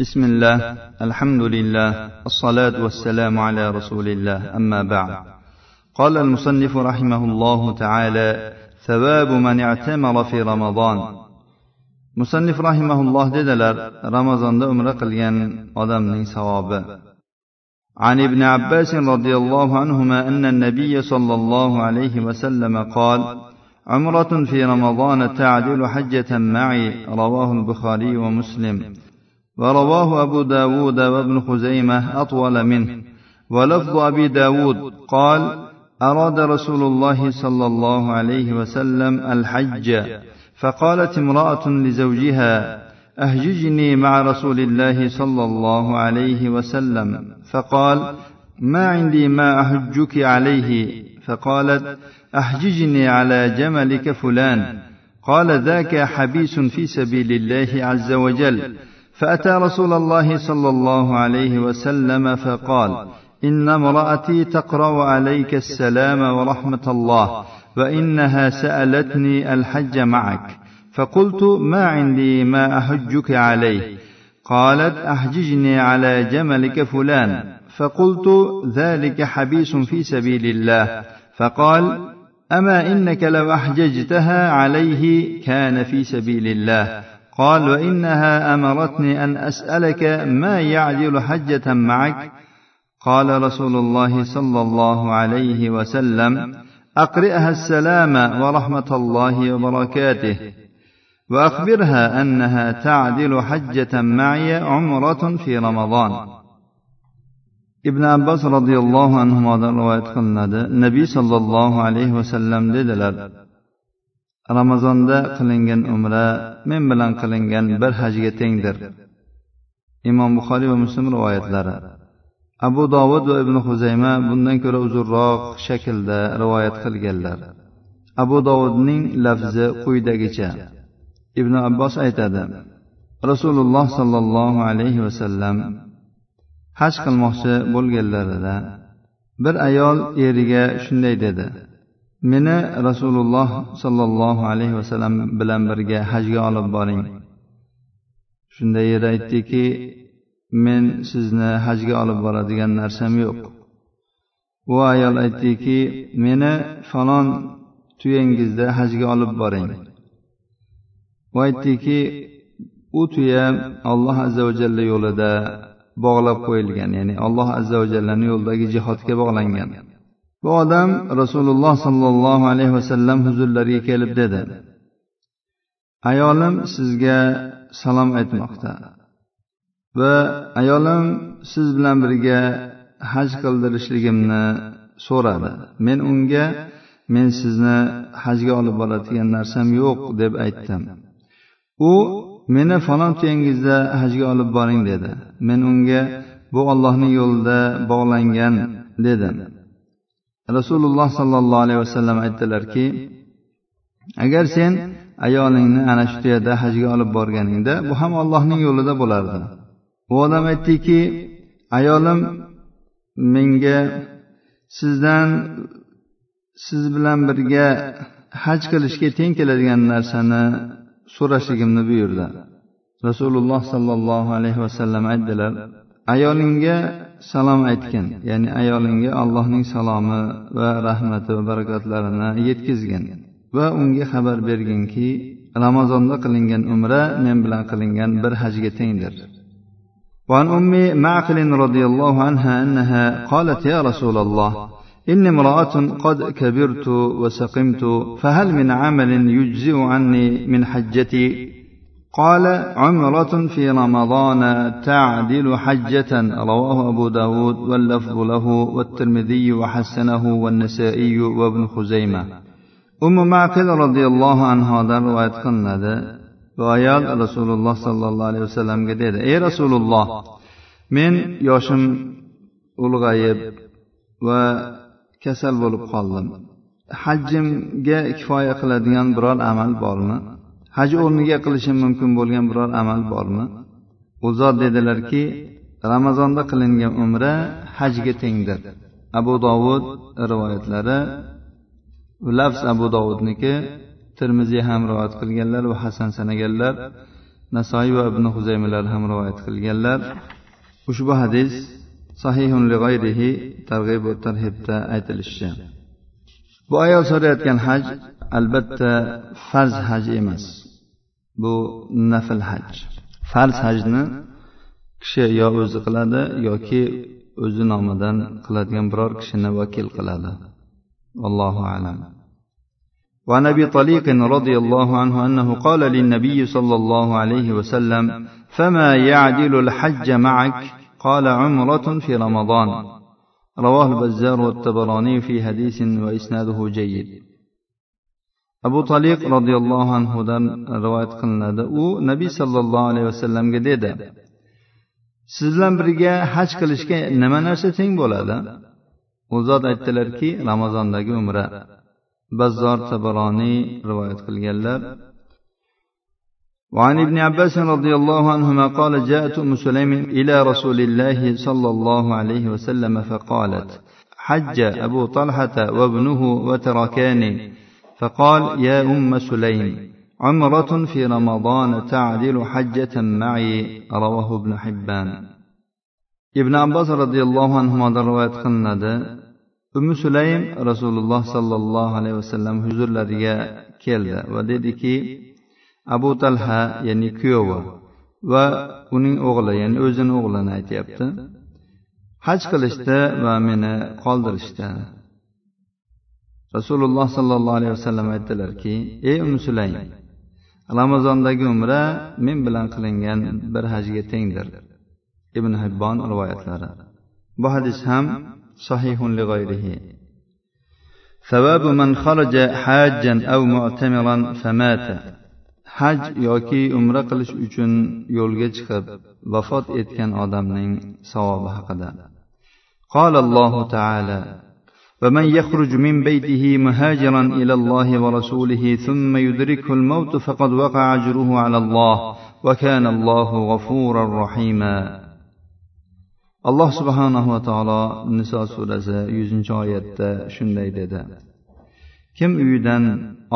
بسم الله الحمد لله الصلاة والسلام على رسول الله أما بعد قال المصنف رحمه الله تعالى ثواب من اعتمر في رمضان مصنف رحمه الله dedilar ramazonda umra qilgan odamning savobi. عن ابن عباس رضي الله عنهما أن النبي صلى الله عليه وسلم قال عمرة في رمضان تعدل حجة معي رواه البخاري ومسلم ورواه أبو داود وابن خزيمة أطول منه. ولفظ أبي داود قال أراد رسول الله صلى الله عليه وسلم الحج فقالت امرأة لزوجها أهججني مع رسول الله صلى الله عليه وسلم. فقال ما عندي ما أحجك عليه؟ فقالت أحججني على جملك فلان. قال ذاك حبيس في سبيل الله عز وجل. فأتى رسول الله صلى الله عليه وسلم فقال إن امرأتي تقرأ عليك السلام ورحمة الله وإنها سألتني الحج معك. فقلت ما عندي ما أحجك عليه؟ قالت أحججني على جملك فلان. فقلت ذلك حبيس في سبيل الله. فقال أما إنك لو أحججتها عليه كان في سبيل الله. قال وإنها أمرتني أن أسألك ما يعدل حجة معك. قال رسول الله صلى الله عليه وسلم أقرئها السلام ورحمة الله وبركاته وأخبرها أنها تعدل حجة معي عمرة في رمضان. ibn abbos roziyallohu anhudan rivoyat qilinadi nabiy sollallohu alayhi vasallam dedilar ramazonda qilingan umra men bilan qilingan bir hajga tengdir. Imom buxoriy va muslim rivoyatlari. Abu dovud va ibn huzayma bundan ko'ra uzunroq shaklda rivoyat qilganlar. Abu dovudning lafzi quyidagicha ibn abbos aytadi rasululloh sollallohu alayhi vasallam haj qilmoqchi bo'lganlarida bir ayol eriga shunday dedi. Meni rasululloh sollallohu alayhi vasallam bilan birga hajga olib boring. Shunda yer aytdiki men sizni hajga olib boradigan narsam yo'q. U ayol aytdiki meni falon tuyangizda hajga olib boring. U aytdiki u tuya alloh azza va jalla yo'lida bog'lab qo'yilgan ya'ni alloh azza va jallani yo'lidagi jihodga bog'langan. Bu odam rasululloh sollallohu alayhi vasallam huzurlariga kelib dedi. Ayolim sizga salom aytmoqda. Va ayolim siz bilan birga haj qildirishligimni so'radi. Men unga men sizni hajga olib boradigan narsam yo'q deb aytdim. U meni falon tuyangizda hajga olib boring dedi. Men unga bu ollohning yo'lida bog'langan dedim. Rasululloh sollallohu alayhi vasallam aytdilarki agar sen ayolingni ana shu tuyada hajga olib borganingda bu ham allohning yo'lida bo'lardi. U odam aytdiki ayolim menga sizdan siz bilan birga haj qilishga teng keladigan narsani so'rashligimni buyurdi. Rasululloh sollallohu alayhi vasallam aytdilar ayolingga salom aytgin ya'ni ayolingga allohning salomi va rahmati va barakotlarini yetkazgin va unga xabar berginki ramazonda qilingan umra men bilan qilingan bir hajga tengdir وعن أم معقل رضي الله عنها أنها قالت يا رسول الله إني امرأة قد كبرت وسقمت فهل من عمل يجزئ عني من حجتي قال عمرة في رمضان تعدل حجة رواه أبو داود واللفظ له والترمذي وحسنه والنسائي وابن خزيمة. أم معقل رضي الله عنها دار ويتقن وآيال رسول الله صلى الله عليه وسلم قديد أي رسول الله من يوشم الغيب وكسل بلقالم حجم جاء كفاية قلديان برال عمل بارنا haj o'rniga qilishim mumkin bo'lgan biror amal bormi? U zot dedilarki ramazonda qilingan umra hajga tengdir. Abu dovud rivoyatlari lafz abu dovudniki termiziy ham rivoyat qilganlar va hasan sanaganlar nasoiy va ibn huzaymalar ham rivoyat qilganlar. Ushbu hadis sahihun li g'ayrihi targ'ib va tarhibda aytilishicha bu ayol so'rayotgan haj albatta farz haj emas bu nafl haj farz hajni kishi yo o'zi qiladi yoki o'zi nomidan qiladigan biror kishini vakil qiladi allohu alam وعن ابي طليق رضي الله عنه انه قال للنبي صلى الله عليه وسلم فما يعدل الحج معك قال عمره في رمضان رواه البزار والطبراني في حديث واسناده جيد abu taliq roziyallohu anhudan rivoyat qilinadi u nabiy sollallohu alayhi vasallamga dedi siz bilan birga haj qilishga nima narsa teng bo'ladi u zot aytdilarki ramazondagi umra bazzor tabaroniy rivoyat qilganlar وعن ابن عباس رضي الله عنهما قال جاءت أم سليم إلى رسول الله صلى الله عليه وسلم فقالت حج أبو طلحة وابنه وتركاني فقال يا أم سليم عمرة في رمضان تعدل حجة معي رواه ابن حبان. ibn abbos roziyallohu anhudan rivoyat qilinadi umi sulaym rasululloh sollallohu alayhi vasallam huzurlariga keldi va dediki abu talha ya'ni kuyovi va uning o'g'li ya'ni o'zini o'g'lini aytyapti haj qilishdi va meni qoldirishdi rasululloh sollallohu alayhi vasallam aytdilarki ey umi sulaym ramazondagi umra men bilan qilingan bir hajga tengdir ibn hibbon rivoyatlari bu hadis ham sahihun lig'ayrihi ثواب من خرج حاجا أو معتمرا فمات haj yoki umra qilish uchun yo'lga chiqib vafot etgan odamning savobi haqida قال الله تعالى ومن يخرج من بيته مهاجرا الى الله ورسوله ثم يدركه الموت فقد وقع اجره على الله وكان الله غفورا رحيما alloh subhanahu va taolo niso surasi yuzinchi oyatda shunday dedi kim uyidan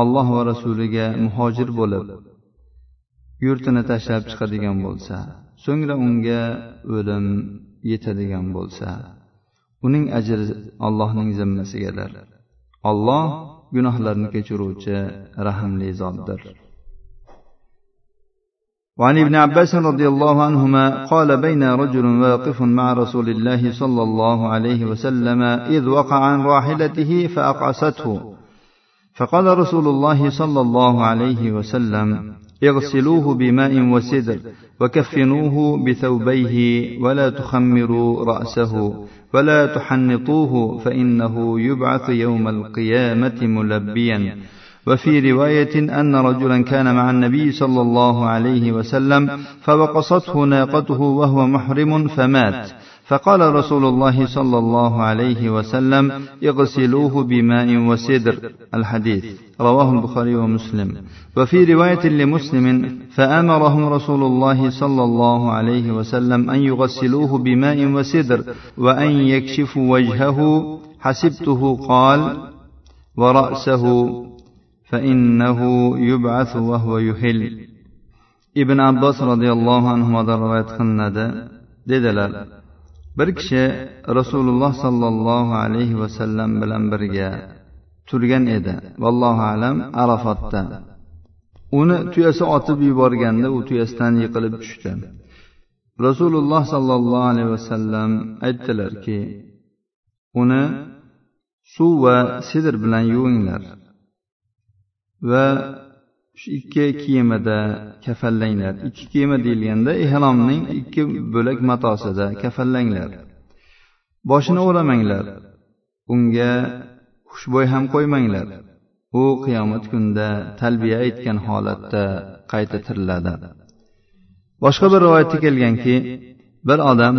olloh va rasuliga muhojir bo'lib yurtini tashlab chiqadigan bo'lsa so'ngra unga o'lim yetadigan bo'lsa uning ajri allohning zimmasigadir olloh gunohlarni kechiruvchi rahmli zotdir وعن ابن عباس رضي الله عنهما قال بين رجل واقف مع رسول الله صلى الله عليه وسلم إذ وقع عن راحلته فأقعسته فقال رسول الله صلى الله عليه وسلم اغسلوه بماء وسدر وكفنوه بثوبيه ولا تخمروا رأسه ولا تحنطوه فإنه يبعث يوم القيامة ملبيا. وفي رواية أن رجلا كان مع النبي صلى الله عليه وسلم فوقصته ناقته وهو محرم فمات. فقال رسول الله صلى الله عليه وسلم اغسلوه بماء وسدر. الحديث رواه البخاري ومسلم. وفي رواية لمسلم فأمرهم رسول الله صلى الله عليه وسلم أن يغسلوه بماء وسدر وأن يكشفوا وجهه. حسبته قال ورأسه فإنه يبعث وهو يهل ibn abbos roziyallohu anhudan rivoyat qilinadi dedilar bir kishi rasululloh sollallohu alayhi vasallam bilan birga turgan edi. Vallohu alam arafotda. Uni tuyasi otib yuborganda u tuyasidan yiqilib tushdi. Rasululloh sollallohu alayhi vasallam aytdilarki uni suv va sidr bilan yuvinglar va shu ikki kiyimida kafallanglar ikki kiyimi deyilganda ehromning ikki bo'lak matosida kafallanglar boshini o'ramanglar. Unga xushbo'y ham qo'ymanglar. U qiyomat kunida talbiya aytgan holatda qayta tiriladi. Boshqa bir rivoyatda kelganki bir odam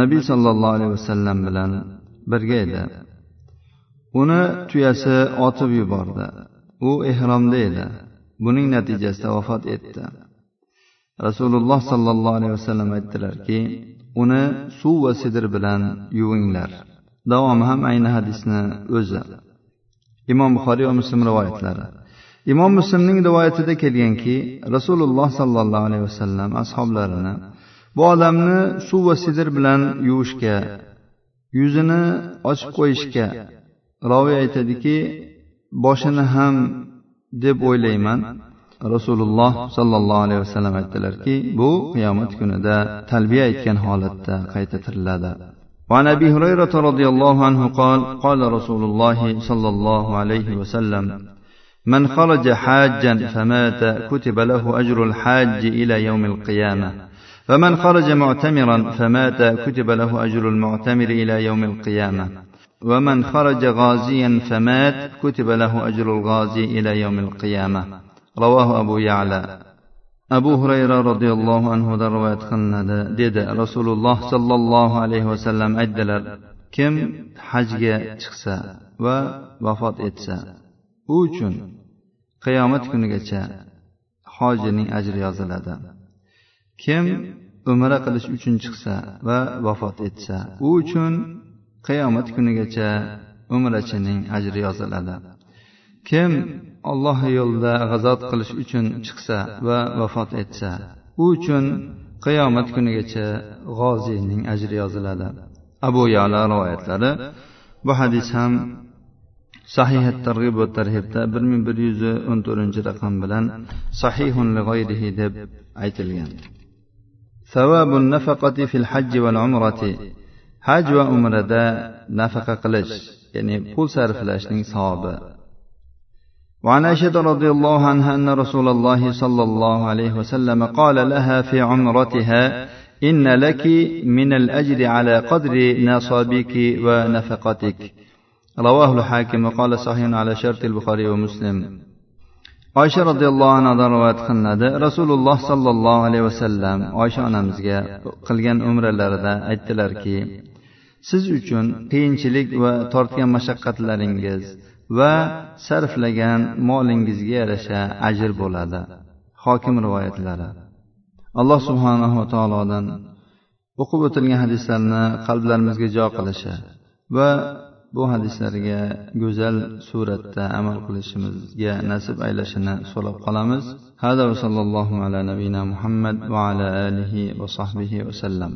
nabiy sollallohu alayhi vasallam bilan birga edi. Uni tuyasi otib yubordi. U ehromda edi. Buning natijasida vafot etdi. Rasululloh sollallohu alayhi vasallam aytdilarki uni suv va sidr bilan yuvinglar. Davomi ham ayni hadisni o'zi. Imom buxoriy va muslim rivoyatlari. Imom muslimning rivoyatida kelganki rasululloh sollallohu alayhi vasallam ashoblarini bu odamni suv va sidr bilan yuvishga yuzini ochib qo'yishga roviy aytadiki boshini ham deb o'ylayman rasululloh sollallohu alayhi vasallam aytdilarki bu qiyomat kunida talbiya aytgan holatda qayta tiriladi وعن ابي هريره رضي الله عنه قال قال رسول الله صلى الله عليه وسلم من خرج حاجا فمات كتب له اجر الحاج الى يوم القيامه فمن خرج معتمرا فمات كتب له اجر المعتمر الى يوم القيامه ومن خرج غازيا فمات كتب له اجر الغازي الى يوم القيامه رواه أبو يعلى abu hurayra roziyallohu anhudan rivoyat qilinadi dedi rasululloh sollallohu alayhi vasallam aytdilar kim hajga chiqsa va vafot etsa u uchun qiyomat kunigacha hojining ajri yoziladi kim umra qilish uchun chiqsa va vafot etsa u uchun qiyomat kunigacha umrachining ajri yoziladi kim olloh yo'lida g'azot qilish uchun chiqsa va vafot etsa u uchun qiyomat kunigacha g'oziyning ajri yoziladi abu yala rivoyatlari bu hadis ham sahih targ'ib va tarhibda bir ming bir yuz o'n to'rtinchi raqam bilan sahihun lig'oyrihi deb aytilgan ثواب النفقة في الحج والعمرة haj va نفقه nafaqa يعني ya'ni pul sarflashning savobi. وعن أشد رضي الله عنها أن رسول الله صلى الله عليه وسلم قال لها في عمرتها إن لك من الأجر على قدر نصابك ونفقتك رواه الحاكم وقال صحيح على شرط البخاري ومسلم عائشة رضي الله عنها دروات خندة رسول الله صلى الله عليه وسلم عائشة أنا مزجا قلقا أمر لردا أجتلر siz uchun qiyinchilik va tortgan mashaqqatlaringiz va sarflagan molingizga yarasha ajr bo'ladi. Hokim rivoyatlari. Alloh subhanava taolodan o'qib o'tilgan hadislarni qalblarimizga jo qilishi va bu hadislarga go'zal suratda amal qilishimizga nasib aylashini so'rab qolamiz. Hada va sallallohu ala nabiyina muhammad va ala alihi va sahbihi vasallam